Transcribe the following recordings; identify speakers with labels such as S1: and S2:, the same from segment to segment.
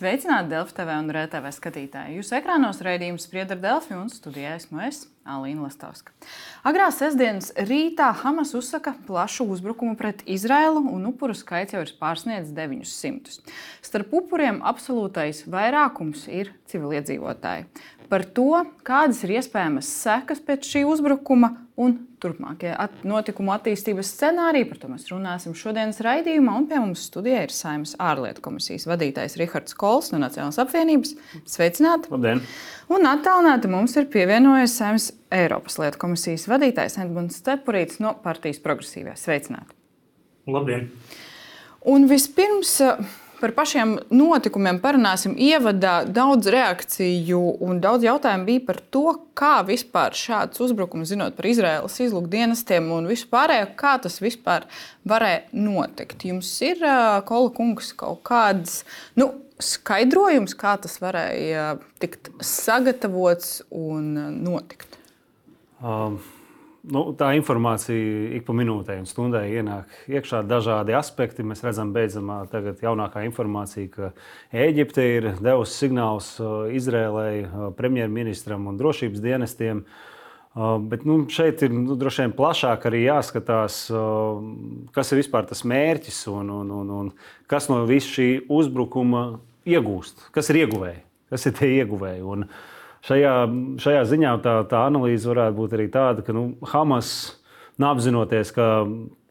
S1: Sveicināti Delfi TV un RTV skatītāji. Jūsu ekrānos raidījums spriedz ar Delfi un studijā esmu es, Alīna Lastovska. Agrā sestdienas rītā Hamas uzsaka plašu uzbrukumu pret Izraēlu un upuru skaits jau ir pārsniedzis 900. Starp upuriem absolūtais vairākums ir civiliedzīvotāji. Par to, kādas ir iespējamas sekas pēc šī uzbrukuma un turpmākie at notikumu attīstības scenāriji. Par to mēs runāsim šodienas raidījumā. Un pie mums studijā ir Saimnes ārlietu komisijas vadītājs Rihards Kols no Nacionālās apvienības. Sveicināti!
S2: Labdien!
S1: Un attālināti mums ir pievienojies Saimnes Eiropas lietu komisijas vadītājs Edmunds Cepurīts no partijas progresīvā. Sveicināti!
S2: Labdien!
S1: Un vispirms Par pašiem notikumiem parunāsim. Ievadā daudz reakciju un daudz jautājumu bija par to, kā vispār šāds uzbrukums, zinot par Izraēlas izlūkdienestiem un vispārējo, kā tas vispār varēja notikt. Jums ir, Kola kungs, kaut kāds nu, skaidrojums, kā tas varēja tikt sagatavots un notikt?
S2: Um. Nu, tā informācija ik pa minūtei un stundai ienāk iekšā dažādi aspekti. Mēs redzam, beidzamā tagad jaunākā informācija, ka Eģipte ir devusi signālus uh, Izrēlai, uh, premjerministram un drošības dienestiem. Uh, bet nu, šeit ir nu, droši vien plašāk arī jāskatās, kas ir vispār tas mērķis un, un, un, un kas no visa šī uzbrukuma iegūst, kas ir ieguvēji, kas ir tie ieguvēji. Un, uh, šajā, šajā ziņā tā, tā analīze varētu būt arī tāda, ka nu, Hamas. Apzinoties, ka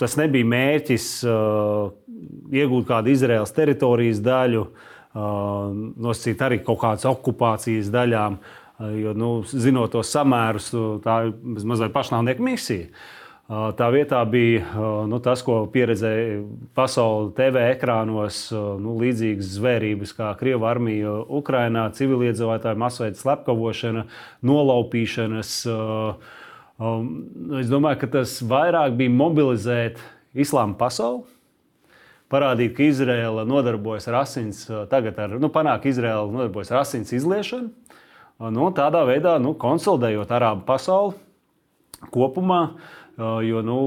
S2: tas nebija mērķis uh, iegūt kādu Izraels teritorijas daļu, uh, nosacīt arī kaut kādas okupācijas daļām, uh, jo, nu, zinot tos samērus, tā ir mazliet pašnāvnieku misija. Uh, Tā vietā bija nu, tas, ko pieredzēja pasaules TV ekrānos, nu, līdzīgas zvērības kā Krievijas armija Ukrajinā, civiliedzīvotāju masveida slepkavošana, nolaupīšanas. Es domāju, ka tas vairāk bija mobilizēt islāma pasauli. Parādīt, ka Izraela nodarbojas ar asins, tagad ar, nu, panāk, Izraela nodarbojas ar asins izliešanu. Nu, tādā veidā nu, konsolidējot arābu pasauli kopumā, uh, Jo, nu,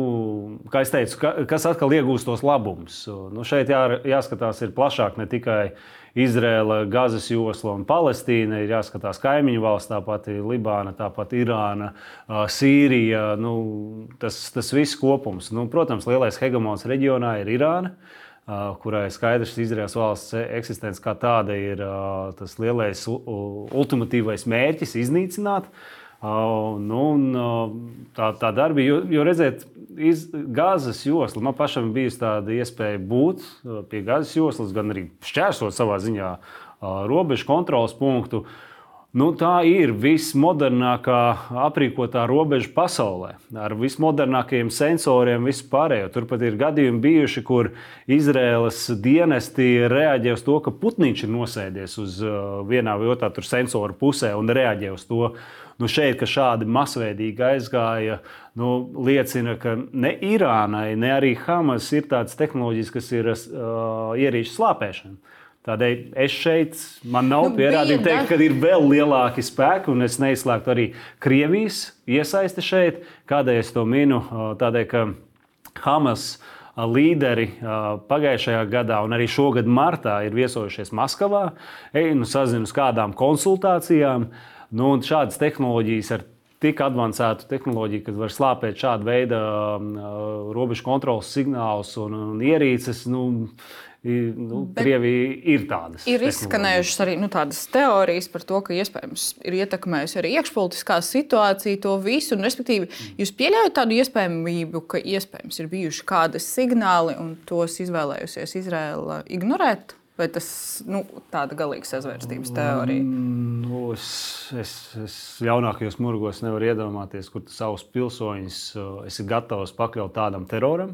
S2: kā jau teicu, kas atkal iegūst tos labumus? Nu, šeit jā, jāskatās plašāk ne tikai Izraela, Gazas josla un Palestīna, ir jāskatās kaimiņu valsts, tāpat Libāna, tāpat Irāna, Sīrija. Nu, tas, tas viss kopums. Nu, protams, lielais hegemons reģionā ir Irāna kurai skaidrs, ka Izraels valsts eksistence kā tāda ir tas lielais ultimatīvais mērķis iznīcināt. Uh, Nu, un, tā, tā darbība, jo, jo redziet, iz, gāzes josla, man pašam bija tāda iespēja būt pie gāzes joslas, gan arī šķērsot savā ziņā robežu kontrols punktu. Nu, tā ir vismodernākā aprīkotā robeža pasaulē, ar vismodernākajiem sensoriem, vispārējo. Turpat ir gadījumi bijuši, kur Izraēlas dienesti reaģē uz to, ka putniņš ir nosēdies uz vienā vai otrā sensoru pusē un reaģē uz to. Uh, nu, šeit, ka šādi masveidīgi aizgāja, nu, liecina, ka ne Irānai, ne arī Hamas ir tādas tehnoloģijas, kas ir uh, ierīču slāpēšana. Tādēļ es šeit, man nav nu, pierādījumu teikt, ka ir vēl lielāki spēki, un es neizslēgtu arī Krievijas iesaisti šeit. Kādēļ es to minu? Tādēļ, ka Hamas līderi pagājušajā gadā un arī šogad martā ir viesojušies Maskavā, ej, nu, sazinu uz kādām konsultācijām. Nu, šādas tehnoloģijas ar tik avansētu tehnoloģiju, kad var slāpēt šādu veidu robežu kontrolas signālus un, un ierīces. Nu, Nu, Krievija ir tādas.
S1: Ir izskanējušas arī nu, tādas teorijas par to, ka iespējams ir ietekmējusi arī iekšpolitiskā situācija to visu. Un, respektīvi, jūs pieļaujat tādu iespējamību, ka iespējams ir bijuši kādi signāli un tos izvēlējusies Izraela ignorēt? Vai tas nu, tāda galīga sazvērstības teorija?
S2: Mm, nu, es, es, es jaunākajos murgos nevaru iedomāties, kur savus pilsoņus esi gatavs pakļaut tādam teroram,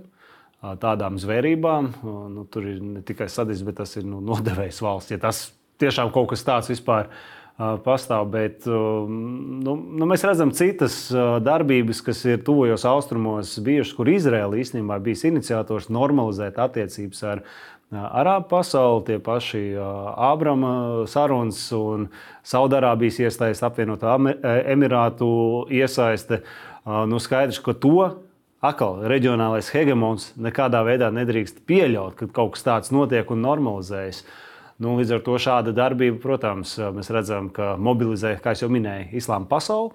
S2: tādām zvērībām. Nu, tur ir ne tikai sadis, bet tas ir nu, nodevējs valsts. Ja tas tiešām kaut kas tāds vispār pastāv, bet nu, nu, mēs redzam citas darbības, kas ir tuvojos austrumos bijušas, kur Izraela īstenībā bijis iniciators normalizēt attiecības ar Arābu pasauli, tie paši Ābrama sarunas un Saudārābijas iesaiste, apvienotā Emirātu iesaiste. Nu, skaidrs, ka to atkal reģionālais hegemons nekādā veidā nedrīkst pieļaut, ka kaut kas tāds notiek un normalizējas. Nu, līdz ar to šāda darbība, protams, mēs redzam, ka mobilizē, kā jau minēju, islāma pasauli.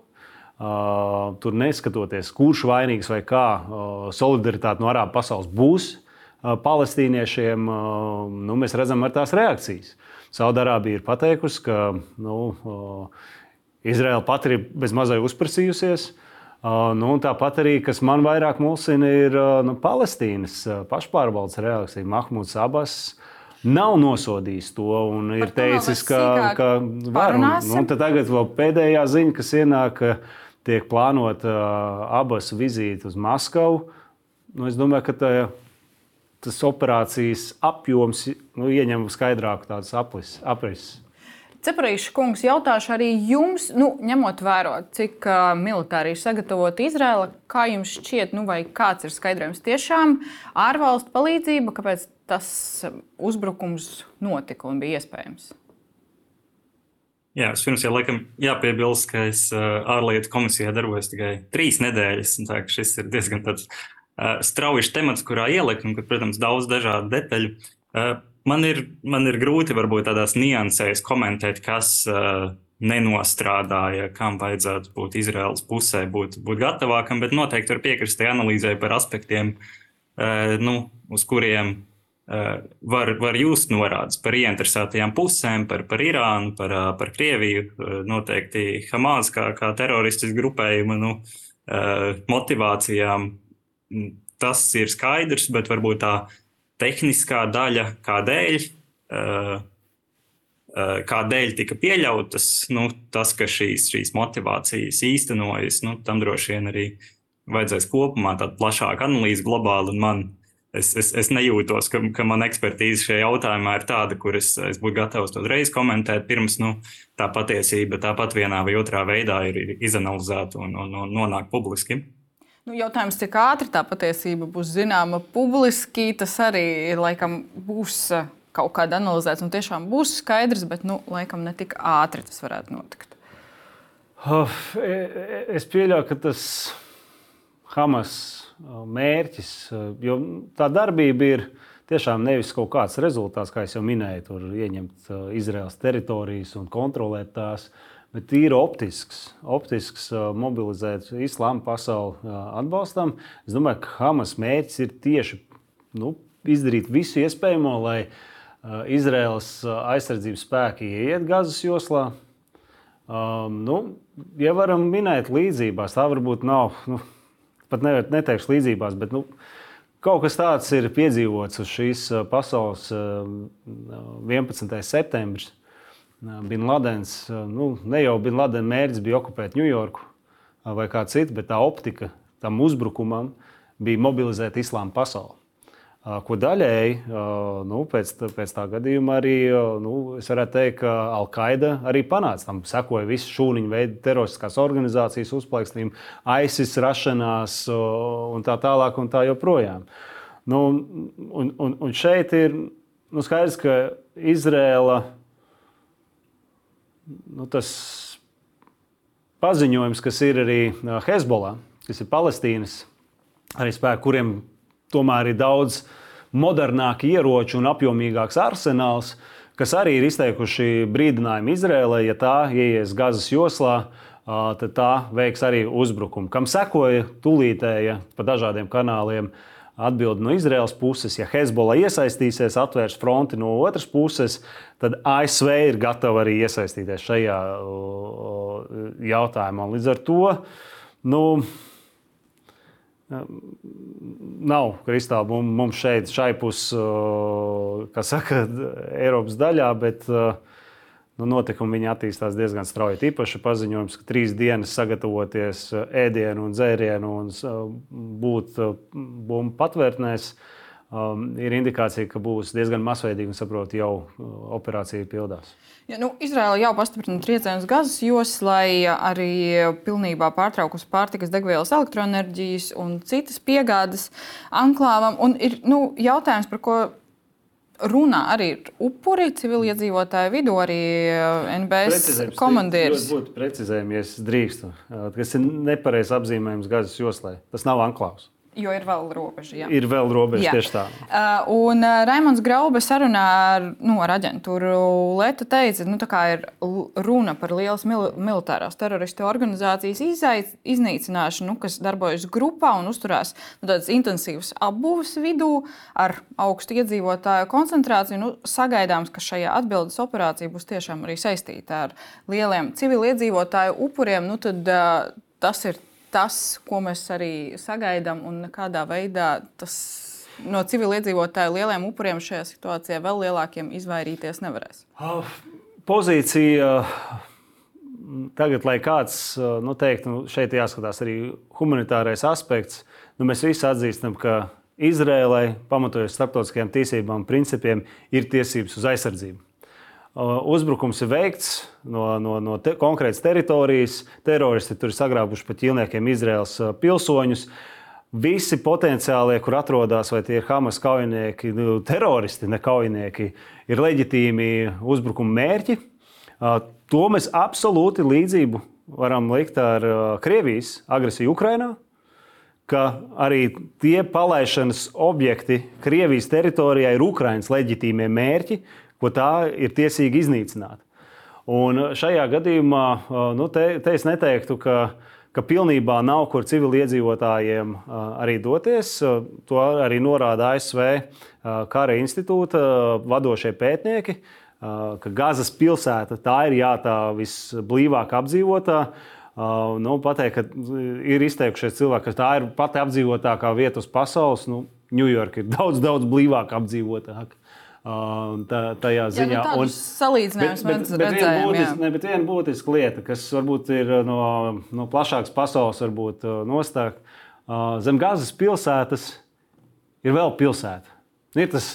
S2: Uh, tur neskatoties, kurš vainīgs vai kā, uh, solidaritāte no arābu pasaules būs uh, palestīniešiem, uh, nu, mēs redzam ar tās reakcijas. Saudārābija ir pateikusi, ka nu, uh, Izraela pati ir bezmazai uzprasījusies. Uh, nu, tāpat arī, kas man vairāk mulsina, ir uh, nu, Palestīnas uh, pašpārvaldes reakcija. Mahmuds Abbas nav nosodījis to un ir teicis, ka, ka var. Un, nu, tagad vēl pēdējā ziņa, kas ienāk, tiek plānota abas vizīte uz Maskavu. Nu, es domāju, ka tā, tas operācijas apjoms nu, ieņem skaidrāku tādu aprises.
S1: Ceparīša kungs, jautāšu arī jums, nu, ņemot vērā, cik uh, militāri ir sagatavota Izraela, kā jums šķiet, nu, vai kāds ir skaidrojums tiešām ārvalstu palīdzība, kāpēc tas uzbrukums notika un bija iespējams?
S3: Jā, pirms jau laikam jāpiebilst, ka es uh, ārlietu komisijā darbojos tikai trīs nedēļas. Tā, šis ir diezgan tāds uh, strauji temats, kurā ielikt, un, protams, daudz dažādu detaļu. Uh, man ir, man ir grūti varbūt tādās niansēs komentēt, kas uh, nenostrādāja, kam vajadzētu būt Izraels pusē, būt, būt gatavākam, bet noteikti var piekrist tai analīzē par aspektiem, uh, nu, uz kuriem uh, var, var just norādes par ieinteresētajām pusēm, par, par Irānu, par, uh, par Krieviju, uh, noteikti Hamas kā, kā teroristisku grupējumu nu, uh, motivācijām. Tas ir skaidrs, bet varbūt tā tehniskā daļa, kādēļ, uh, uh, kādēļ tika pieļautas, nu, tas, ka šīs, šīs motivācijas īstenojas, nu, tam droši vien arī vajadzēs kopumā tādu plašāku analīzi globāli. Man, es, es, es nejūtos, ka, ka man ekspertīze šajā jautājumā ir tāda, kur es, es būtu gatavs to uzreiz komentēt, pirms nu, tā patiesība tāpat vienā vai otrā veidā ir, ir izanalizēta un, un, un nonāk publiski.
S1: Nu, jautājums, cik ātri tā patiesība būs zināma publiski, tas arī laikam būs uh, kaut kāda analizēts un tiešām būs skaidrs, bet nu, laikam ne tik ātri tas varētu notikt.
S2: E, es pieļauju, ka tas Hamas mērķis, jo tā darbība ir tiešām nevis kaut kāds rezultāts, kā jau minēju, tur ieņemt Izraels teritorijas un kontrolēt tās. Uh, bet tīri optisks, optisks mobilizēt islāma pasauli atbalstam. Es domāju, ka Hamas mērķis ir tieši nu, izdarīt visu iespējamo, lai Izraels aizsardzības spēki ieiet Gazas joslā. Um, nu, ja varam minēt līdzībās, tā varbūt nav, nu, pat ne, neteikšu līdzībās, bet nu, kaut kas tāds ir piedzīvots uz šīs pasaules 11. septembris. Bin Ladens, nu, ne jau Bin Ladena mērķis bija okupēt Ņujorku vai kā citu, bet tā optika tam uzbrukumam bija mobilizēt islāma pasauli. Ko daļēji nu, pēc, pēc tā gadījuma arī nu, es varētu teikt, ka Al-Qaida arī panāca. Tam sekoja visas šūniņu veidu teroristiskās organizācijas uzplaiksnījumi, ISIS rašanās un tā tālāk un tā joprojām. Nu, un, un, un šeit ir nu, skaidrs, ka Izrēla nu, tas paziņojums, kas ir arī Hezbollah, kas ir Palestīnas arī spēki, kuriem tomēr ir daudz modernāki ieroči un apjomīgāks arsenāls, kas arī ir izteikuši brīdinājumu Izrēlai, ja tā ieies Gazas joslā, tad tā veiks arī uzbrukumu, kam sekoja tūlītēja pa dažādiem kanāliem Atbildi no Izraels puses, ja Hezbollah iesaistīsies, atvērs fronti no otras puses, tad ASV ir gatava arī iesaistīties šajā jautājumā. Līdz ar to nu, nav kristāla mums šeit, šai pusē, kā saka, Eiropas daļā, bet uh, nu, notikumi attīstās diezgan strauji. Tīpaši paziņojums, ka trīs dienas sagatavoties eh, ēdienu un dzērienu un eh, būt eh, bumbu patvērtnēs. Um, ir indikācija, ka būs diezgan masveidīgi un saprotu, jau operācija pildās.
S1: Ja, nu, Izraela jau pastiprina triecienus gazas joslas, lai arī pilnībā pārtraukusi pārtikas degvielas, elektroenerģijas un citas piegādes anklāvam. Un ir nu, jautājums, par ko runā arī upuri civiliedzīvotāju vidū, arī eh, NBS komandieris.
S2: Tas būtu precizējumi, ja es drīkstu. Tas ir nepareizs apzīmējums Gazas joslai. Tas nav anklāvs.
S1: Jo ir vēl robeža. Jā.
S2: Ir vēl robeža,
S1: Jā.
S2: tieši tā.
S1: Uh, un uh, Raimons Graube sarunā ar, nu, ar aģentūru Lietu teica, nu, ka ir l- runa par lielas mil militārās teroristu organizācijas izaic, iznīcināšanu, nu, kas darbojas grupā un uzturās nu, tādas intensīvas apbūves vidū ar augstu iedzīvotāju koncentrāciju. Nu, sagaidāms, ka šajā atbildes operācija būs tiešām arī saistīta ar lieliem civiliedzīvotāju upuriem. Nu, tad, uh, tas ir tas, ko mēs arī sagaidām, un kādā veidā tas no civiliedzīvotāju lieliem upuriem šajā situācijā vēl lielākiem izvairīties nevarēs.
S2: Pozīcija tagad, lai kāds nu, teikt, nu, šeit jāskatās arī humanitārais aspekts, nu, mēs visi atzīstam, ka Izrēlai, pamatojoties starptautiskajām tiesībām principiem, ir tiesības uz aizsardzību. Uh, Uzbrukums ir veikts no, no, no te, konkrētas teritorijas. Teroristi tur ir sagrābuši pa ķīlniekiem Izraels uh, pilsoņus. Visi potenciālie, kur atrodas, vai tie ir Hamas kaujinieki, nu, teroristi, ne kaujinieki, ir leģitīmi uzbrukuma mērķi. Uh, To mēs absolūti līdzību varam likt ar Krievijas agresiju Ukrajinā ka arī tie palaišanas objekti Krievijas teritorijā ir Ukraiņas leģitīmie mērķi, ko tā ir tiesīga iznīcināt. Un šajā gadījumā nu, te, te es neteiktu, ka, ka pilnībā nav kur civiliedzīvotājiem arī doties. To arī norāda ASV Kara institūta vadošie pētnieki, ka Gazas pilsēta tā ir jā, tā visblīvāk apdzīvotā. Uh, nu, pateikt, ka ir izteikušies cilvēki, ka tā ir pati apdzīvotākā vieta uz pasaules. Nu, Ņujorka ir daudz, daudz blīvāk apdzīvotāka. Uh, tā, tajā ziņā.
S1: Jā, nu, salīdzinājums
S2: bet, bet, bet, viena būtiska, ne, bet viena būtiska lieta, kas varbūt ir no, no plašākas pasaules, varbūt nostāk, uh, zem Gāzes pilsētas ir vēl pilsēta. Ir tas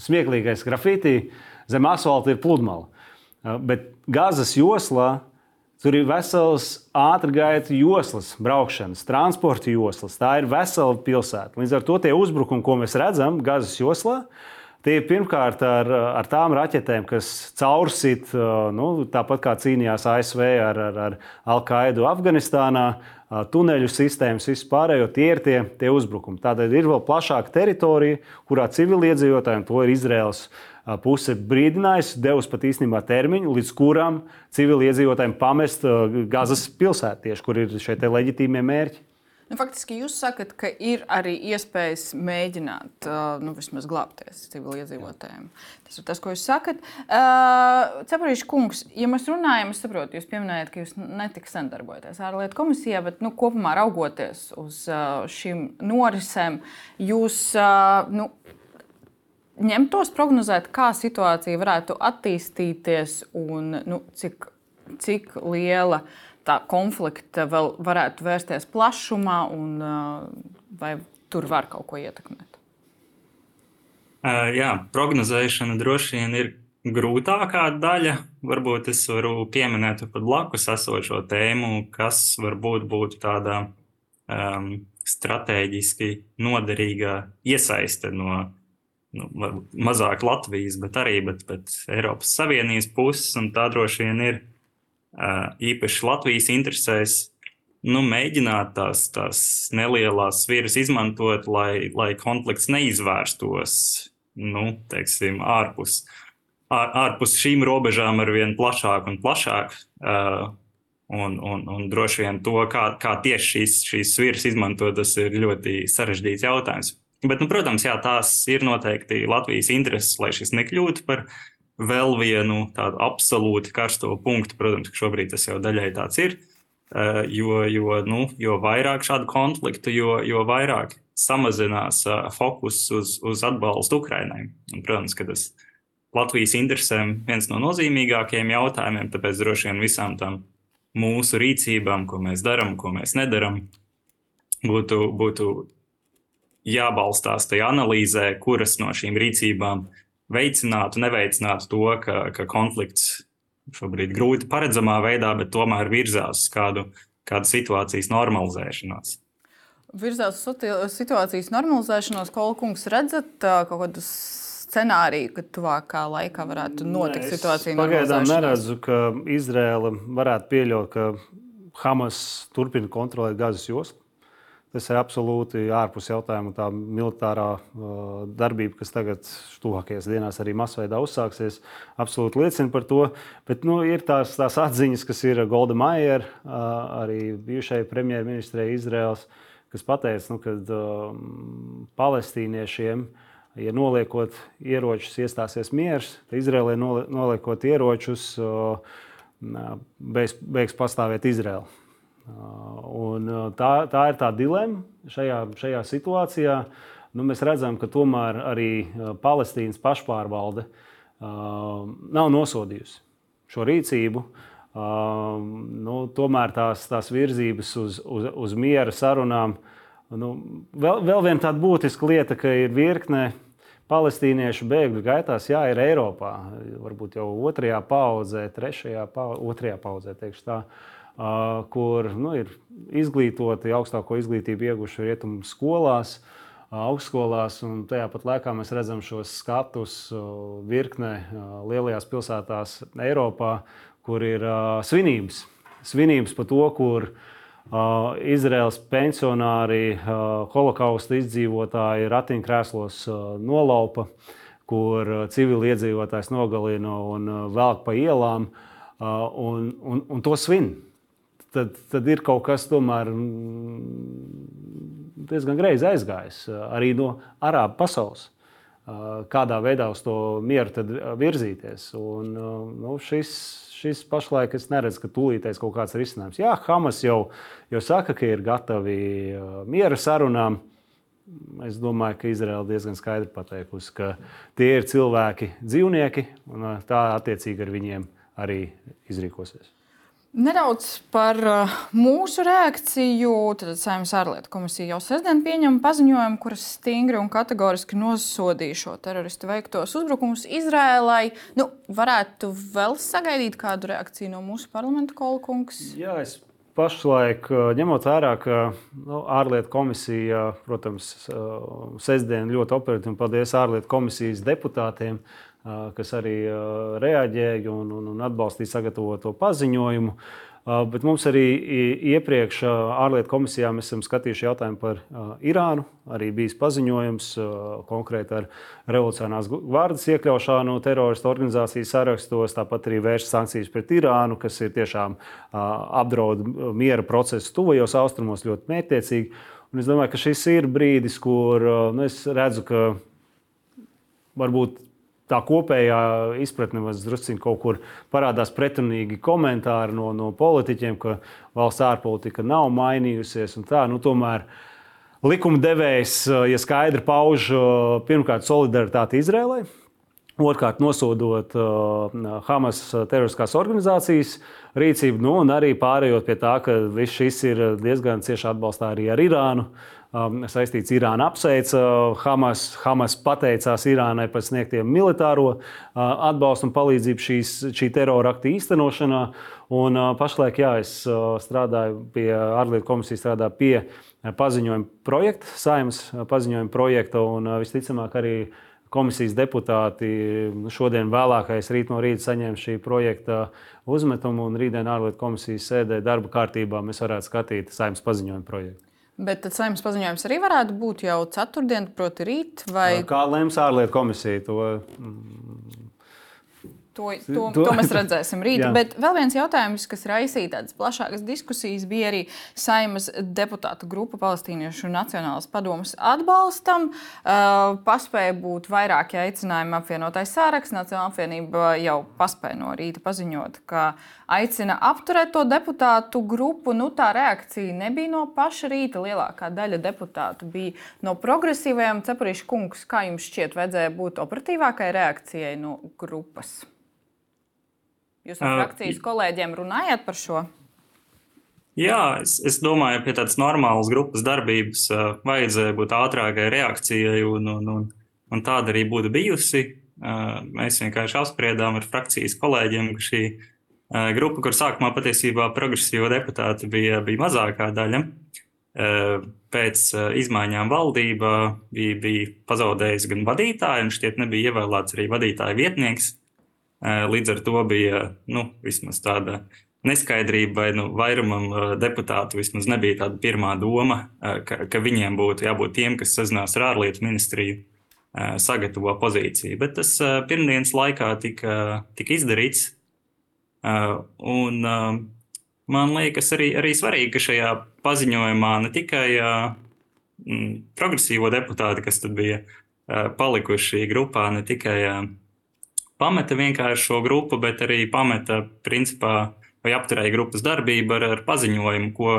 S2: smieklīgais grafitī, zem asfalta ir pludmale. Uh, bet Gāzes joslā Tur ir vesels ātrgaitu joslas, braukšanas, transporta joslas. Tā ir vesela pilsēta. Līdz ar to tie uzbrukumi, ko mēs redzam Gazas joslā, tie ir pirmkārt ar, ar tām raķetēm, kas caursit, nu, tāpat kā cīnījās ASV ar, ar, ar Al-Qaidu Afganistānā, tuneļu sistēmas, vispārējo tie ir tie, tie uzbrukumi. Tādēļ ir vēl plašāka teritorija, kurā civiliedzīvotājiem to ir Izraels puse brīdinājusi, devusi pat īstenībā termiņu, līdz kuram civiliedzīvotājiem pamest Gazas pilsētu, tieši kur ir šie leģitīmie mērķi.
S1: Nu, faktiski jūs sakat, ka ir arī iespējas mēģināt nu, vismaz glābties civiliedzīvotājiem. Tas ir tas, ko jūs sakat. Uh, Cepurīša kungs, ja mēs runājam, es saprotu, jūs pieminējat, ka jūs netik sen darbojaties ārlietu komisijā, bet nu, kopumā raugoties uz uh, šīm norisēm, jūs uh, nu, ņemtos prognozēt, kā situācija varētu attīstīties un nu, cik, cik liela tā konflikta vēl varētu vērsties plašumā, un vai tur var kaut ko ietekmēt?
S3: Uh, jā, prognozēšana droši vien ir grūtākā daļa. Varbūt es varu pieminēt pat blakus esošo tēmu, kas varbūt būtu tādā um, strateģiski noderīga iesaiste no nu, mazāk Latvijas, bet arī bet, bet Eiropas Savienības puses. Tā droši vien ir uh, īpaši Latvijas interesēs nu, mēģināt tās, tās nelielās sviras izmantot, lai, lai konflikts neizvērstos nu, teiksim, ārpus, ār, ārpus šīm robežām ar vien plašāk un plašāk. Uh, Un, un, un droši vien to, kā, kā tieši šīs, šīs sviras izmantot, tas ir ļoti sarežģīts jautājums. Bet, nu, protams, jā, tās ir noteikti Latvijas intereses, lai šis nekļūtu par vēl vienu tādu absolūti karsto punktu. Protams, ka šobrīd tas jau daļai tāds ir. Jo, jo, nu, jo vairāk šādu konfliktu, jo, jo vairāk samazinās fokus uz, uz atbalstu Ukrainai. Un, protams, ka tas Latvijas interesēm viens no nozīmīgākajiem jautājumiem, tāpēc droši vien visām tām mūsu rīcībām, ko mēs darām, ko mēs nedarām, būtu, būtu jābalstās tajā analīzē, kuras no šīm rīcībām veicinātu, neveicinātu to, ka, ka konflikts šobrīd grūti paredzamā veidā, bet tomēr virzās uz kādu, kādu situācijas normalizēšanos.
S1: Virzās uz situācijas normalizēšanos, ko Kungs redzat kaut kādus scenāriju, ka tuvākā laikā varētu notikt
S2: Nē,
S1: situācija.
S2: Pagaidām neredzu, ka Izraela varētu pieļaut, ka Hamas turpina kontrolēt Gazas joslu. Tas ir absolūti ārpus jautājuma. Tā militārā uh, darbība, kas tagad tuvākajās dienās arī masveidā uzsāksies, absolūti liecina par to. Bet nu, ir tās, tās atziņas, kas ir Golda Maier, uh, arī bijušajai premjerministrei Izraels, kas pateica, nu, ka uh, palestīniešiem, ja noliekot ieročus, iestāsies miers, tad Izraēlē noliekot ieročus, uh, beigs, beigs pastāvēt Izraēla. Uh, un uh, tā, tā ir tā dilemma šajā, šajā situācijā. Nu, mēs redzam, ka tomēr arī uh, Palestīnas pašpārvalde nav nosodījusi šo rīcību. Nu, tomēr tās, tās virzības uz, uz, uz miera sarunām. Nu, vēl, vēl viena tāda būtiska lieta, ka ir virkne palestīniešu bēgļu gaitās, jā, ir Eiropā. Varbūt jau otrajā paudzē, trešajā paudzē, otrajā paudzē, teikšu tā. Uh, kur nu, ir izglītoti, augstāko izglītību ieguvuši rietumu skolās, augstskolās. Tajā pat laikā mēs redzam šos skatus virknē lielajās pilsētās Eiropā, kur ir svinības. Svinības par to, kur Izraels pensionāri, holokausta izdzīvotāji ratiņkrēslos nolaupa, kur civiliedzīvotājs nogalina un velk pa ielām, un, un, un to svin tad, tad ir kaut kas tomēr mm, diezgan greizi aizgājis arī no arābu pasaules. Kādā veidā uz to mieru virzīties. Un, nu, šis, šis pašlaik es neredzu, ka tūlītēs kaut kāds risinājums. Jā, Hamas jau, jau saka, ka ir gatavi miera sarunām. Es domāju, ka Izraela diezgan skaidri pateikusi, ka tie ir cilvēki, dzīvnieki, un tā attiecīgi ar viņiem arī izrīkosies.
S1: Nedaudz par uh, mūsu reakciju. Tad Saimnes ārlietu komisija jau sestdien pieņem paziņojumu, kuras stingri un kategoriski nosodīja šo teroristu veiktos uzbrukumus Izrēlai. Nu, varētu vēl sagaidīt kādu reakciju no mūsu parlamenta kolkungs?
S2: Jā, es pašlaik, uh, ņemot vērā, ka nu, ārlietu komisija, protams, uh, sestdien ļoti operatīvi, paldies ārlietu komisijas deputātiem, kas arī reaģēja un, un, un atbalstīja sagatavoto paziņojumu. Bet mums arī iepriekš ārlietu komisijā mēs esam skatījuši jautājumu par Irānu. Arī bijis paziņojums konkrēti ar revolucionārās gvardas iekļaušanu teroristu organizācijas sarakstos, tāpat arī vērst sankcijas pret Irānu, kas ir tiešām apdraud miera procesu tuvajos austrumos ļoti mērķiecīgi. Un es domāju, ka šis ir brīdis, kur nu, es redzu, ka varbūt tā kopējā izpratne druskuļi kaut kur parādās pretrunīgi komentāri no, no politiķiem, ka valsts ārpolitika nav mainījusies. Tā, nu, tomēr likuma devējs, ja skaidri pauž pirmkārt solidaritāti Izrēlai. Otrkārt, nosodot uh, Hamas teroristiskās organizācijas rīcību, nu, un arī pārējot pie tā, ka viss šis ir diezgan cieši atbalstā arī ar Irānu. Uh, saistīts Irāna apsveica Hamas. Hamas pateicās Irānai par sniegtiem militāro uh, atbalstu un palīdzību šīs, šī terora akta īstenošanā. Un, uh, pašlaik jā, es uh, strādāju pie ārlietu komisijas, strādāju pie paziņojuma projekta, saimnes paziņojuma projekta un visticamāk arī komisijas deputāti šodien vēlākais rīt no rīta saņems šī projekta uzmetumu, un rītdien ārlietu komisijas sēdē darba kārtībā mēs varētu skatīt saimnes paziņojumu projektu.
S1: Bet tad saimnes paziņojums arī varētu būt jau ceturtdien, proti, rīt. Vai...
S2: Kā lems ārlietu komisija to?
S1: To, to, to. to mēs redzēsim rīt. Bet vēl viens jautājums, kas raisīja tādas plašākas diskusijas, bija arī Saimas deputātu grupa Palestīniešu Nacionālas padomus atbalstam. Uh, paspēja būt vairāki aicinājumi apvienotais sāraksts. Nacionāla apvienība jau paspēja no rīta paziņot, ka aicina apturēt to deputātu grupu. Nu, tā reakcija nebija no paša rīta. Lielākā daļa deputātu bija no progresīvajiem. Cepurīša kungs, kā jums šķiet, vajadzēja būt operatīvākai reakcijai no grupas? Jūs ar frakcijas kolēģiem runājat par šo?
S3: Jā, es, es domāju, ka pie tādas normālas grupas darbības uh, vajadzēja būt ātrākai reakcijai, un, un, un, un tāda arī būtu bijusi. Uh, mēs vienkārši apspriedām ar frakcijas kolēģiem, ka šī uh, grupa, kur sākumā patiesībā progresīvo deputātu bija, bija mazākā daļa, uh, pēc uh, izmaiņām valdībā bija, bija pazaudējusi gan vadītāju, un šķiet nebija ievēlēts arī vadītāja vietnieks. Līdz ar to bija nu, vismaz tāda neskaidrība, vai nu, vairumam deputātu vismaz nebija tāda pirmā doma, ka, ka viņiem būtu jābūt tiem, kas sazinās ar ārlietu ministriju, sagatavo pozīciju. Bet tas pirmdienas laikā tika, tika izdarīts. Un man liekas arī, arī svarīgi, ka šajā paziņojumā ne tikai progresīvo deputāti, kas tad bija palikuši grupā, ne tikai pameta vienkārši šo grupu, bet arī pameta principā vai apturēja grupas darbību ar, ar paziņojumu, ko,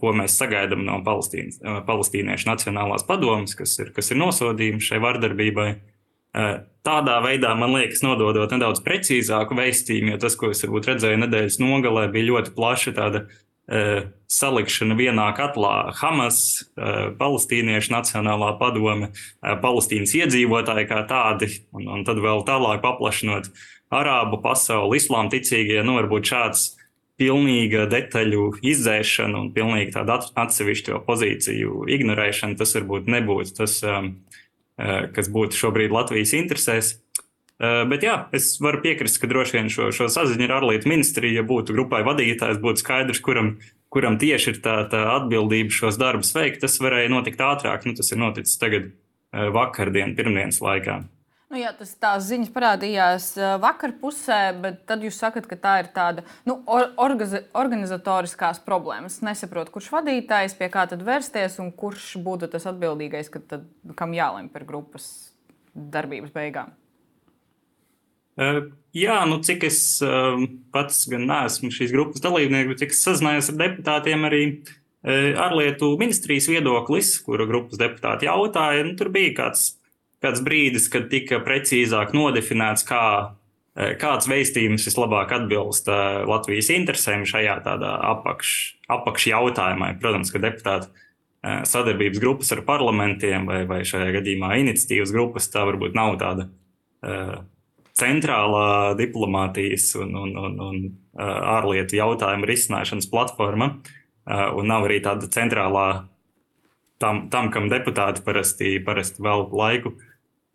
S3: ko mēs sagaidām no Palestīniešu Nacionālās padomas, kas ir, kas ir nosodījums šai vardarbībai. Tādā veidā, man liekas, nododot nedaudz precīzāku vēstījumu, jo tas, ko es redzēju nedēļas nogalē, bija ļoti plaša tāda uh, salikšana vienā katlā. Hamas, uh, Palestīniešu Nacionālā padome, uh, Palestīnas iedzīvotāji kā tādi, un, un tad vēl tālāk paplašinot arābu pasauli, islām ticīgie, nu, varbūt šāds pilnīga detaļu izdzēšana un pilnīgi tāda atsevišķo pozīciju ignorēšana, tas varbūt nebūtu tas, um, kas būtu šobrīd Latvijas interesēs. Uh, bet jā, es varu piekrist, ka droši vien šo, šo saziņu ar ārlietu ministriju, ja būtu grupai vadītājs, būtu skaidrs, kuram, kuram tieši ir tā, tā atbildība šos darbus veikt. Tas varēja notikt ātrāk, nu, tas ir noticis tagad uh, vakardien, pirmdienas laikā.
S1: Nu, jā, tas tās ziņas parādījās vakar pusē, bet tad jūs sakat, ka tā ir tāda nu, or, organizatoriskās problēmas. Es nesaprotu, kurš vadītājs, pie kā tad vērsties un kurš būtu tas atbildīgais, tad, kam jālemj par grupas darbības beigām.
S3: Uh, jā, nu cik es uh, pats gan neesmu šīs grupas dalībnieks, bet cik es sazinājos ar deputātiem, arī uh, ārlietu ministrijas viedoklis, kura grupas deputāti jautāja, nu, tur bija kāds kāds brīdis, kad tika precīzāk nodefinēts, kā, eh, kāds veistījums vislabāk atbilst eh, Latvijas interesēm šajā apakš, apakš jautājumā. Protams, ka deputāti eh, sadarbības grupas ar parlamentiem vai, vai šajā gadījumā iniciatīvas grupas tā varbūt nav tāda centrālā diplomātijas un, un, un, un ārlietu jautājumu risināšanas platforma, un nav arī tāda centrālā tam, tam kam deputāti parasti, parasti vēl laiku.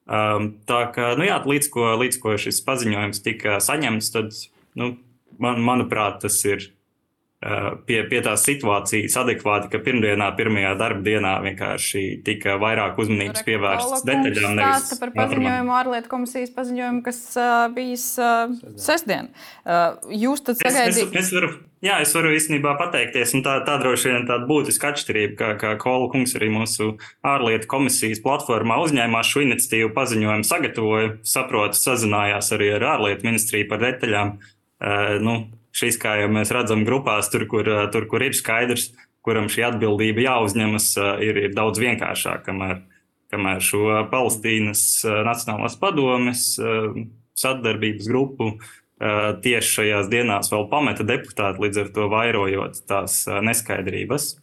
S3: Tā kā, nu jā, līdz ko, līdz ko šis paziņojums tika saņemts, tad, nu, man, manuprāt, tas ir pie, pie tās situācijas adekvāti, ka pirmdienā, pirmajā darba dienā vienkārši tika vairāk uzmanības pievērsts detaļām.
S1: Nevis par paziņojumu, ārlietu komisijas paziņojumu, kas uh, bijis uh, sestdien. Uh, jūs tad sagaidījāt?
S3: Es, es, es varu Jā, es varu īstenībā pateikties, un tā, tā droši vien tāda būtiska atšķirība, ka, ka Kola kungs arī mūsu ārlietu komisijas platformā uzņēmās šo iniciatīvu paziņojumu, sagatavoja, saprotu, sazinājās arī ar ārlietu ministriju par detaļām. Uh, nu, šis, kā jau mēs redzam, grupās, tur, kur, tur, kur ir skaidrs, kuram šī atbildība jāuzņemas, uh, ir, ir daudz vienkāršāk, kamēr, kamēr šo Palestīnas uh, Nacionālās padomes sadarbības grupu Eh, tieši šajās dienās vēl pameta deputāti, līdz ar to vairojot tās eh, neskaidrības.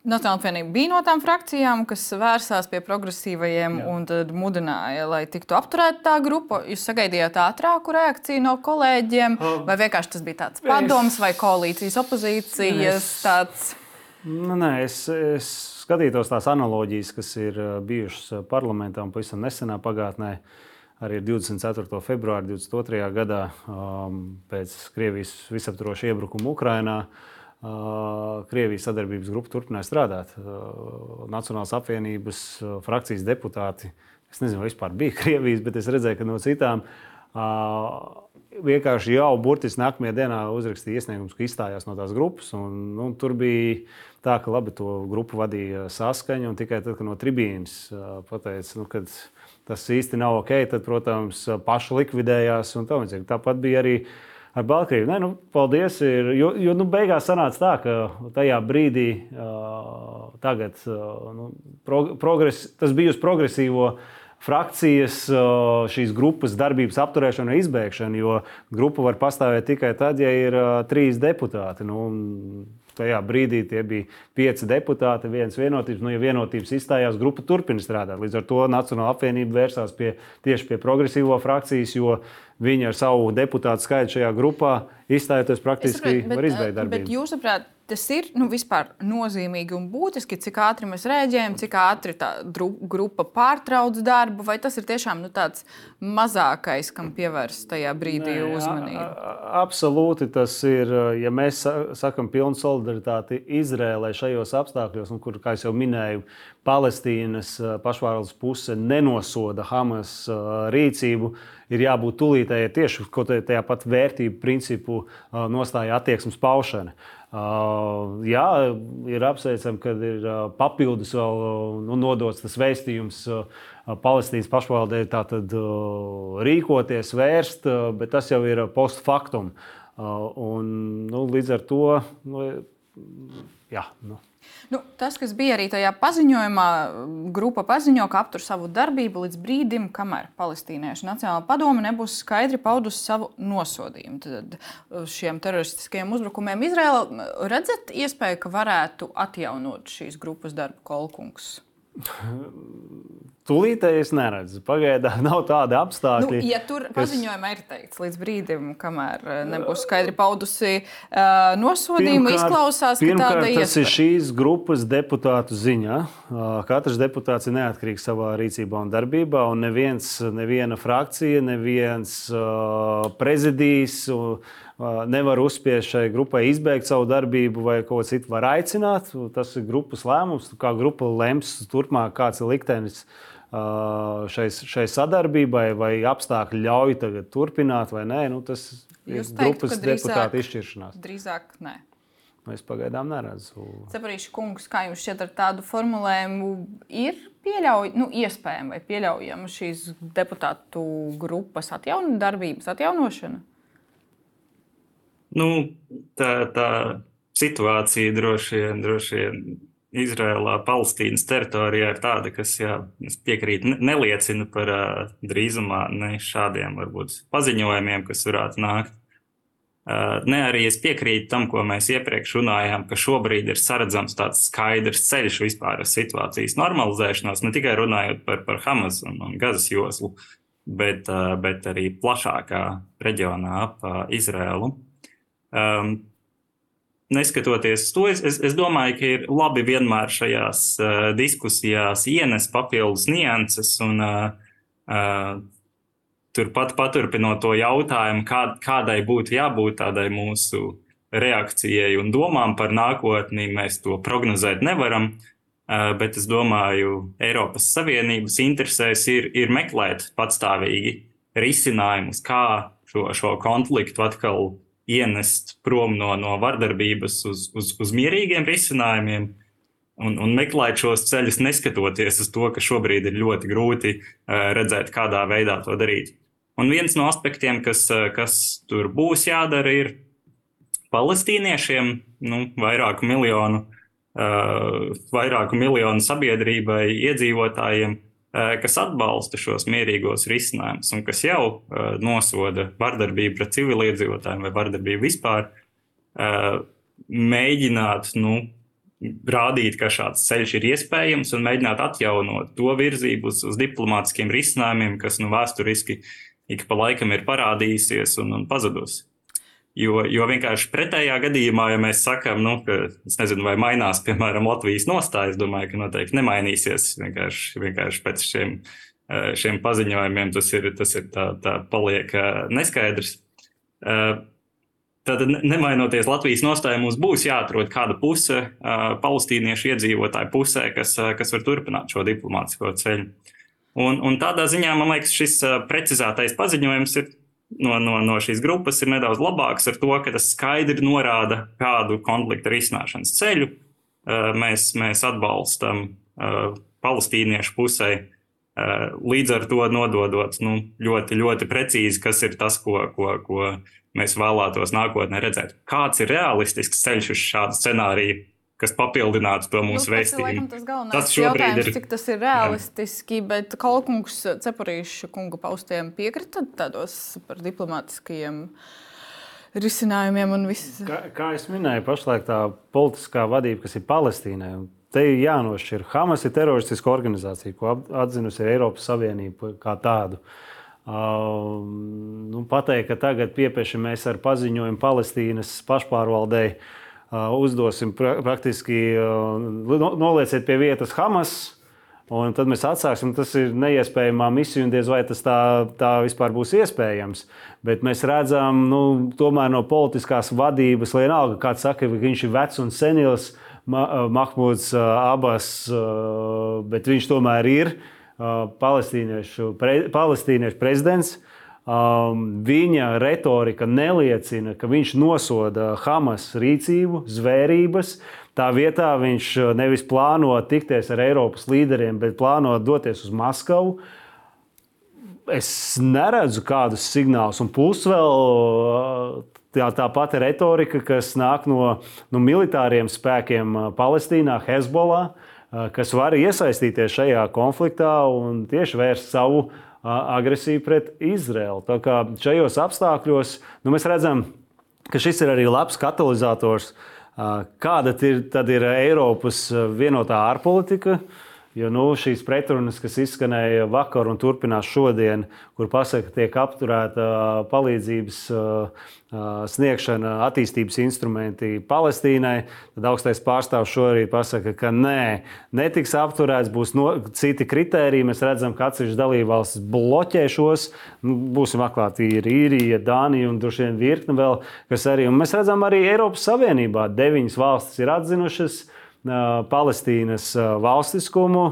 S1: Nacionāla apvienība bija no tām frakcijām, kas vērsās pie progresīvajiem Jā. un mudināja, lai tiktu apturēta tā grupa. Jūs sagaidījāt ātrāku reakciju no kolēģiem, um, vai vienkārši tas bija tāds padoms vai koalīcijas opozīcijas? Es, tāds...
S2: nu, nē, es, es skatītos tās analoģijas, kas ir eh, bijušas parlamentā un pavisam nesenā pagātnē. Uh, arī 24. februāra 22. gadā um, pēc Krievijas visaptvaroša iebrukuma Ukrajinā. Uh, Krievijas sadarbības grupa turpināja strādāt. Uh, Nacionālās apvienības uh, frakcijas deputāti, es nezinu, vai vispār bija Krievijas, bet es redzēju, ka no citām uh, vienkārši jau burtiski nākamajā dienā uzrakstīja iesniegumus, ka izstājās no tās grupas. Un, nu, tur bija tā, ka labi to grupu vadīja saskaņa, un tikai tad, kad no tribīnes uh, pateica, nu, ka tas īsti nav ok, tad, protams, paši likvidējās un tā līdzīgi. Tāpat bija arī ar Baltkrieviju. Nē, nu, paldies. Ir, jo jo nu, beigās sanāca tā, ka tajā brīdī, uh, tagad, uh, nu, progres, tas bija uz progresīvo frakcijas, šīs grupas darbības apturēšana, izbēgšana, jo grupa var pastāvēt tikai tad, ja ir trīs deputāti. Nu, tajā brīdī tie bija pieci deputāti, viens vienotības. Nu, ja vienotības izstājās, grupa turpina strādāt. Līdz ar to Nacionāla apvienība vērsās pie, tieši pie progresīvo frakcijas, jo viņi ar savu deputātu skaitu šajā grupā izstājoties praktiski sapratu, bet, var izbeigt darbību.
S1: Bet jūsuprāt, tas ir nu, vispār nozīmīgi un būtiski, cik ātri mēs rēģējam, cik ātri tā grupa pārtrauc darbu, vai tas ir tiešām nu, tāds mazākais, kam pievērst tajā brīdī Nē, uzmanību?
S2: Absolūti tas ir. Ja mēs sakām pilnu solidaritāti Izrēlai šajos apstākļos, un kur, kā jau minēju, Palestīnas pašvārdas puse nenosoda Hamas rīcību, ir jābūt tūlītējai tieši tajā pat vērtību principu nostāja attieksmes paušanai. Uh, jā, ir apsveicami, ka ir uh, papildus vēl nu, nodots tas vēstījums uh, Palestīnas pašvaldē tātad, rīkoties, vērst, bet tas jau ir post factum. Un, nu, līdz ar to nu, jā, nu,
S1: Nu, tas, kas bija arī tajā paziņojumā, grupa paziņo, ka aptur savu darbību līdz brīdim, kamēr Palestīniešu Nacionālā padome nebūs skaidri paudusi savu nosodījumu Tad šiem teroristiskajiem uzbrukumiem. Izraela redzat iespēju, ka varētu atjaunot šīs grupas darbu kolkungs?
S2: Tūlītēji neredzu. Pagaidām nav tādi apstākļi.
S1: Nu, ja tur kas... paziņojumā ir teikts, līdz brīdim, kamēr eh, nebūs skaidri paudusi uh, nosodījumu, izklausās, ka tāda
S2: ir. Tas ir šīs grupas deputātu ziņā. Uh, katrs deputāts ir neatkarīgs savā rīcībā un darbībā, un neviens, neviena frakcija, neviens uh, prezidijs. Uh, nevar uzspiest šai grupai izbeigt savu darbību, vai ko citu var aicināt. Tas ir grupas lēmums, kā grupa lems turpmāk, kāds ir liktenis šai, šai sadarbībai, vai apstākļi ļauj tagad turpināt vai nē. Nu, tas Jūs ir teiktu, grupas deputāta izšķiršanās.
S1: Drīzāk nē.
S2: Nu, es pagaidām neredzu.
S1: Ceparīša kungs, kā jums šķiet ar tādu formulējumu, ir pieļauj, nu, iespējama vai pieļaujama šīs deputātu grupas atjaun, darbības atjaunošana?
S3: Nu, tā, tā situācija droši vien, droši vien Izrēlā, Palestīnas teritorijā ir tāda, kas, jā, es piekrītu, neliecina par uh, drīzumā ne šādiem varbūt paziņojumiem, kas varētu nākt. Uh, ne arī es piekrītu tam, ko mēs iepriekš runājām, ka šobrīd ir saredzams tāds skaidrs ceļš vispār ar situācijas normalizēšanos, ne tikai runājot par, par Hamas un, un Gazas joslu, bet, uh, bet arī plašākā reģionā ap Izrēlu. Um, neskatoties to, es, es domāju, ka ir labi vienmēr šajās uh, diskusijās ienest papildus nianses un uh, uh, turpat paturpinot to jautājumu, kā, kādai būtu jābūt tādai mūsu reakcijai un domām par nākotni, mēs to prognozēt nevaram. Uh, bet es domāju, Eiropas Savienības interesēs ir, ir meklēt patstāvīgi risinājumus, kā šo, šo konfliktu atkal ienest prom no, no vardarbības uz, uz, uz mierīgiem risinājumiem un, un meklēt šos ceļus, neskatoties uz to, ka šobrīd ir ļoti grūti uh, redzēt, kādā veidā to darīt. Un viens no aspektiem, kas, uh, kas tur būs jādara, ir palestīniešiem, nu, vairāku miljonu, uh, vairāku miljonu sabiedrībai, iedzīvotājiem Eh, kas atbalsta šos mierīgos risinājumus un kas jau uh, nosoda vardarbību pret civiliedzīvotājiem vai vardarbību vispār, uh, mēģināt nu, rādīt, ka šāds ceļš ir iespējams un mēģināt atjaunot to virzību uz, uz diplomātiskiem risinājumiem, kas nu, vēsturiski ik pa laikam ir parādījusies un, un pazudusi. Jo, jo vienkārši pretējā gadījumā, ja mēs sakām, nu, ka nezinu, vai mainās, piemēram, Latvijas nostāja, es domāju, ka noteikti nemainīsies. Vienkārši, vienkārši pēc šiem, eh, šiem paziņojumiem tas ir, tas ir tā, tā paliek eh, neskaidrs. Eh, tad, nemainoties Latvijas nostājai, mums būs jāatrod kāda puse, palestīniešu iedzīvotāju pusē, kas, kas var turpināt šo diplomātsko ceļu. Un, un tādā ziņā man liekas, šis precizētais paziņojums ir no, no, no šīs grupas ir nedaudz labāks ar to, ka tas skaidri norāda, kādu konfliktu risināšanas ceļu uh, mēs, mēs atbalstam uh, palestīniešu pusē. Uh, līdz ar to nododot nu, ļoti, ļoti precīzi, kas ir tas, ko, ko, ko mēs vēlētos nākotnē redzēt. Kāds ir realistisks ceļš uz šādu scenāriju, kas papildinātu to mūsu nu, vēstījumu.
S1: Tas, tas, tas šobrīd ir. Cik tas ir realistiski, jā. bet Kalkungs Cepurīša kunga paustiem piekrita tādos par diplomātiskajiem risinājumiem un viss.
S2: Kā, kā es minēju, pašlaik tā politiskā vadība, kas ir Palestīnai, te ir jānošķir. Hamas ir teroristiska organizācija, ko atzinusi Eiropas Savienība kā tādu. Uh, nu, pateikt, ka tagad piepieši ar paziņojumu Palestīnas pašpārvaldei uh, uzdosim pra praktiski uh, nolieciet pie vietas Hamas. Un tad mēs atsāksim, tas ir neiespējamā misija, un diez vai tas tā, tā vispār būs iespējams. Bet mēs redzam, nu, tomēr no politiskās vadības, lai vienalga, kāds saka, ka viņš ir vecs un senils, Mahmuds Abbas, bet viņš tomēr ir palestīniešu, pre, palestīniešu prezidents. Um, viņa retorika neliecina, ka viņš nosoda Hamas rīcību, zvērības. Tā vietā viņš nevis plāno tikties ar Eiropas līderiem, bet plāno doties uz Maskavu. Es neredzu kādus signālus, un plus vēl tā, tā pati retorika, kas nāk no, no militāriem spēkiem Palestīnā, Hezbollah kas var iesaistīties šajā konfliktā un tieši vērst savu agresiju pret Izraelu. Šajos apstākļos nu, mēs redzam, ka šis ir arī labs katalizators. Kāda ir, ir Eiropas vienotā ārpolitika? Jo nu, šīs pretrunas, kas izskanēja vakar un turpinās šodien, kur pasaka, ka tiek apturēta palīdzības sniegšana, attīstības instrumenti Palestīnai, tad augstais pārstāvs šorīt pasaka, ka nē, netiks apturēts, būs no, citi kriteriji. Mēs redzam, ka atsevišķas dalībvalstis bloķē šos. Nu, būsim atklāti, ir īrija, Dānija un droši vien virkne vēl, kas arī. Un mēs redzam, arī Eiropas Savienībā deviņas valstis ir atzinušas Palestīnas valstiskumu.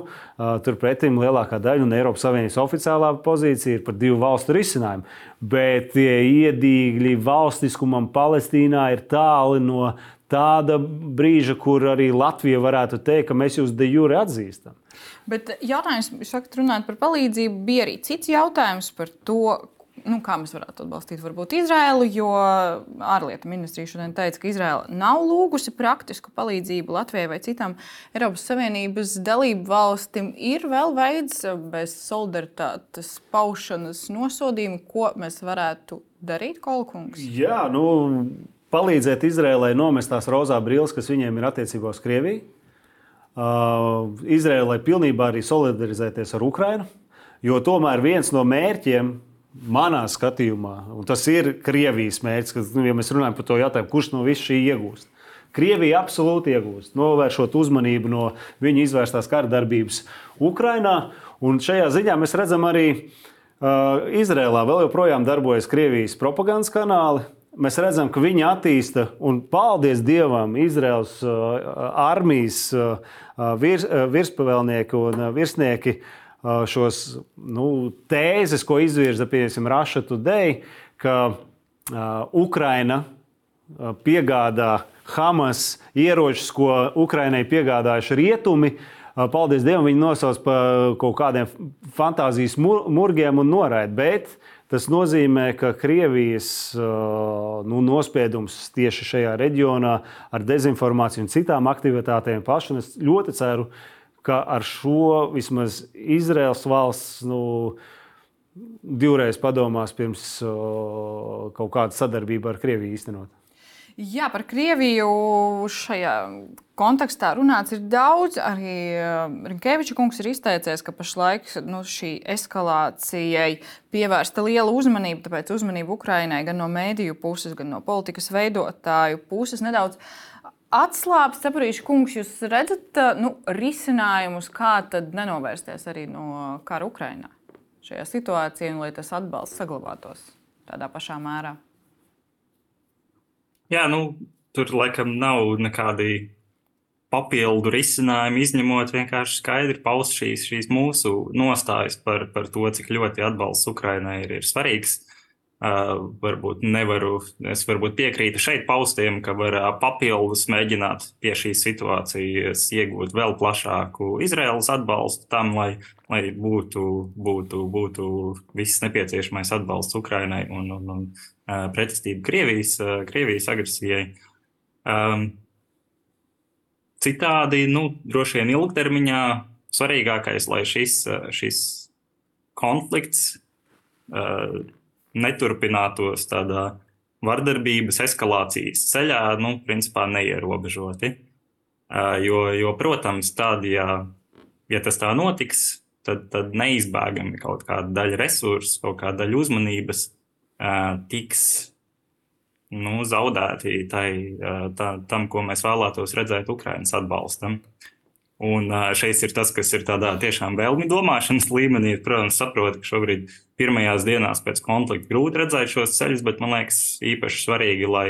S2: Turpretī lielākā daļa un Eiropas Savienības oficiālā pozīcija ir par divu valstu risinājumu. Bet tie iedīgļi valstiskumam Palestīnā ir tāli no tāda brīža, kur arī Latvija varētu teikt, ka mēs jūs de jure atzīstam.
S1: Bet jautājums, sakat, runājot par palīdzību, bija arī cits jautājums par to, nu, kā mēs varētu atbalstīt varbūt Izraēlu, jo ārlietu ministrija šodien teica, ka Izraela nav lūgusi praktisku palīdzību Latvijai vai citām Eiropas Savienības dalību valstīm. Ir vēl veids bez solidaritātes paušanas nosodījuma, ko mēs varētu darīt, Kolkungs?
S2: Jā, nu, palīdzēt Izraēlai nomest tās rozā brilles, kas viņiem ir attiecībā uz Krieviju. Uh, Izraēlai pilnībā arī solidarizēties ar Ukrajinu, jo tomēr viens no mērķiem manā skatījumā, un tas ir Krievijas mērķis, kad nu, ja mēs runājam par to jautājumu, kurš no visu šī iegūst. Krievija absolūti iegūst, novēršot uzmanību no viņa izvērstās kara darbības Ukrajinā. Šajā ziņā mēs redzam arī uh, Izrēlā vēl joprojām darbojas Krievijas propagandas kanāli. Mēs redzam, ka viņi attīsta, un paldies Dievam, Izraels uh, armijas uh, virs, uh, virspavēlnieki un uh, virsnieki uh, šos nu, tēzes, ko izvirza Raša Today, ka Ukraina piegādā Hamas ieročus, ko Ukrainai piegādājuši rietumi. Paldies Dievam, viņi nosauc par kaut kādiem fantāzijas murgiem un noraida. Bet tas nozīmē, ka Krievijas nu, nospiedums tieši šajā reģionā ar dezinformāciju un citām aktivitātēm pašam, ļoti ceru, ka ka ar šo vismaz Izraels valsts nu, divreiz padomās pirms uh, kaut kāda sadarbība ar Krieviju īstenot.
S1: Jā, par Krieviju šajā kontekstā runāts ir daudz. Arī Rinkeviča kungs ir izteicies, ka pašlaik nu, šī eskalācijai pievērsta liela uzmanība. Tāpēc uzmanība Ukrainai gan no mēdīju puses, gan no politikas veidotāju puses nedaudz Atslābst, saprīšu, kungs, jūs redzat nu, risinājumus, kā tad nenovērsties arī no kara Ukrajinā šajā situācijā, un lai tas atbalsts saglabātos tādā pašā mērā?
S3: Jā, nu, tur laikam nav nekādi papildu risinājumi, izņemot vienkārši skaidri paust šīs, šīs mūsu nostājas par, par to, cik ļoti atbalsts Ukrainai ir, ir svarīgs. Uh, varbūt nevaru, es varbūt piekrītu šeit paustiem, ka var uh, papildus mēģināt pie šīs situācijas iegūt vēl plašāku Izraels atbalstu tam, lai, lai būtu, būtu, būtu viss nepieciešamais atbalsts Ukrainai un, un, un uh, pretestība Krievijas, uh, Krievijas agresijai. Um, citādi, nu, droši vien ilgtermiņā svarīgākais, lai šis, šis konflikts uh, neturpinātos tādā vardarbības eskalācijas ceļā, nu, principā neierobežoti. Jo, jo protams, tad, ja, ja tas tā notiks, tad, tad neizbēgami kaut kāda daļa resursu, kaut kāda daļa uzmanības uh, tiks nu, zaudēti tai, tā, tam, ko mēs vēlētos redzēt Ukraiņas atbalstam. Un šeit ir tas, kas ir tādā tiešām vēlmi domāšanas līmenī. Protams, saprotu, ka šobrīd pirmajās dienās pēc konflikta grūti redzēt šos ceļus, bet man liekas īpaši svarīgi, lai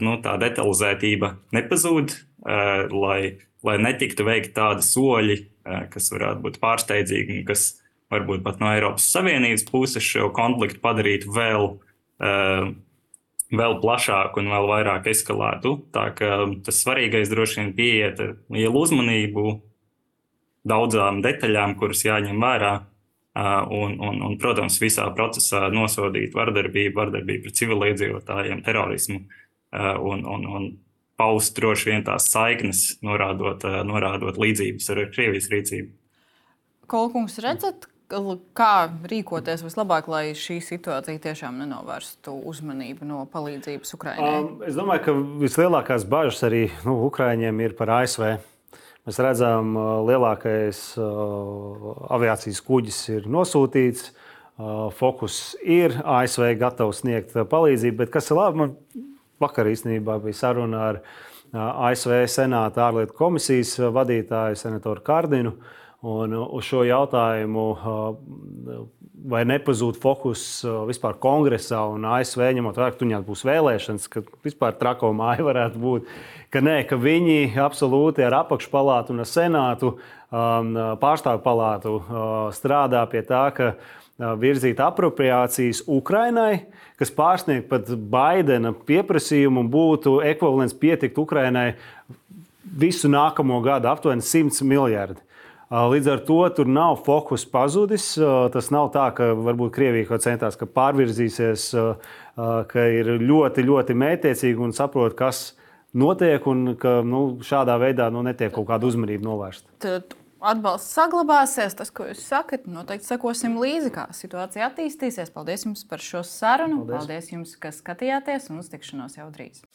S3: nu, tā detalizētība nepazūd, lai, lai netiktu veikti tādi soļi, kas varētu būt pārsteidzīgi un kas varbūt pat no Eiropas Savienības puses šo konfliktu padarītu vēl vēl plašāku un vēl vairāk eskalētu. Tā kā tas svarīgais droši vien pieiet ar lielu uzmanību daudzām detaļām, kuras jāņem vērā. Un, un, un, protams, visā procesā nosodīt vardarbību, vardarbību pret civiliedzīvotājiem, terorismu un, un, un paust droši vien tās saiknes, norādot, norādot līdzības ar Krievijas rīcību.
S1: Kolkungs, redzat, kā rīkoties vislabāk, lai šī situācija tiešām nenovērstu uzmanību no palīdzības Ukraiņai? Um,
S2: es domāju, ka vislielākās bažas arī nu, Ukraiņiem ir par ASV. Mēs redzam, ka uh, lielākais uh, aviācijas kuģis ir nosūtīts. Uh, fokus ir ASV gatavs sniegt palīdzību, bet kas ir labi, man vakar īstenībā bija saruna ar uh, ASV Senāta ārlietu komisijas vadītāju, senatoru Kārdinu. Uh, Un uh, uz šo jautājumu, uh, vai nepazūd fokus uh, vispār kongresā un ASV, ņemot vērā, ka tur būs vēlēšanas, ka vispār trako māja varētu būt, ka nē, ka viņi absolūti ar apakšpalātu un ar senātu, um, pārstāvju palātu strādā pie tā, ka virzīt apropriācijas Ukrainai, kas pārsniegtu pat Baidena pieprasījumu un būtu ekvivalents pietikt Ukrainai visu nākamo gadu aptuveni 100 miljardi. Līdz ar to tur nav fokus pazudis. Tas nav tā, ka varbūt Krievija kaut centās, ka pārvirzīsies, ka ir ļoti, ļoti mētiecīgi un saprot, kas notiek un ka nu, šādā veidā nu, netiek kaut kāda uzmanība novērsta.
S1: Atbalsts saglabāsies, tas, ko jūs sakat, noteikti sekosim līdzi, kā situācija attīstīsies. Paldies jums par šo sarunu. Paldies, Paldies jums, ka skatījāties un uz tikšanos jau drīz.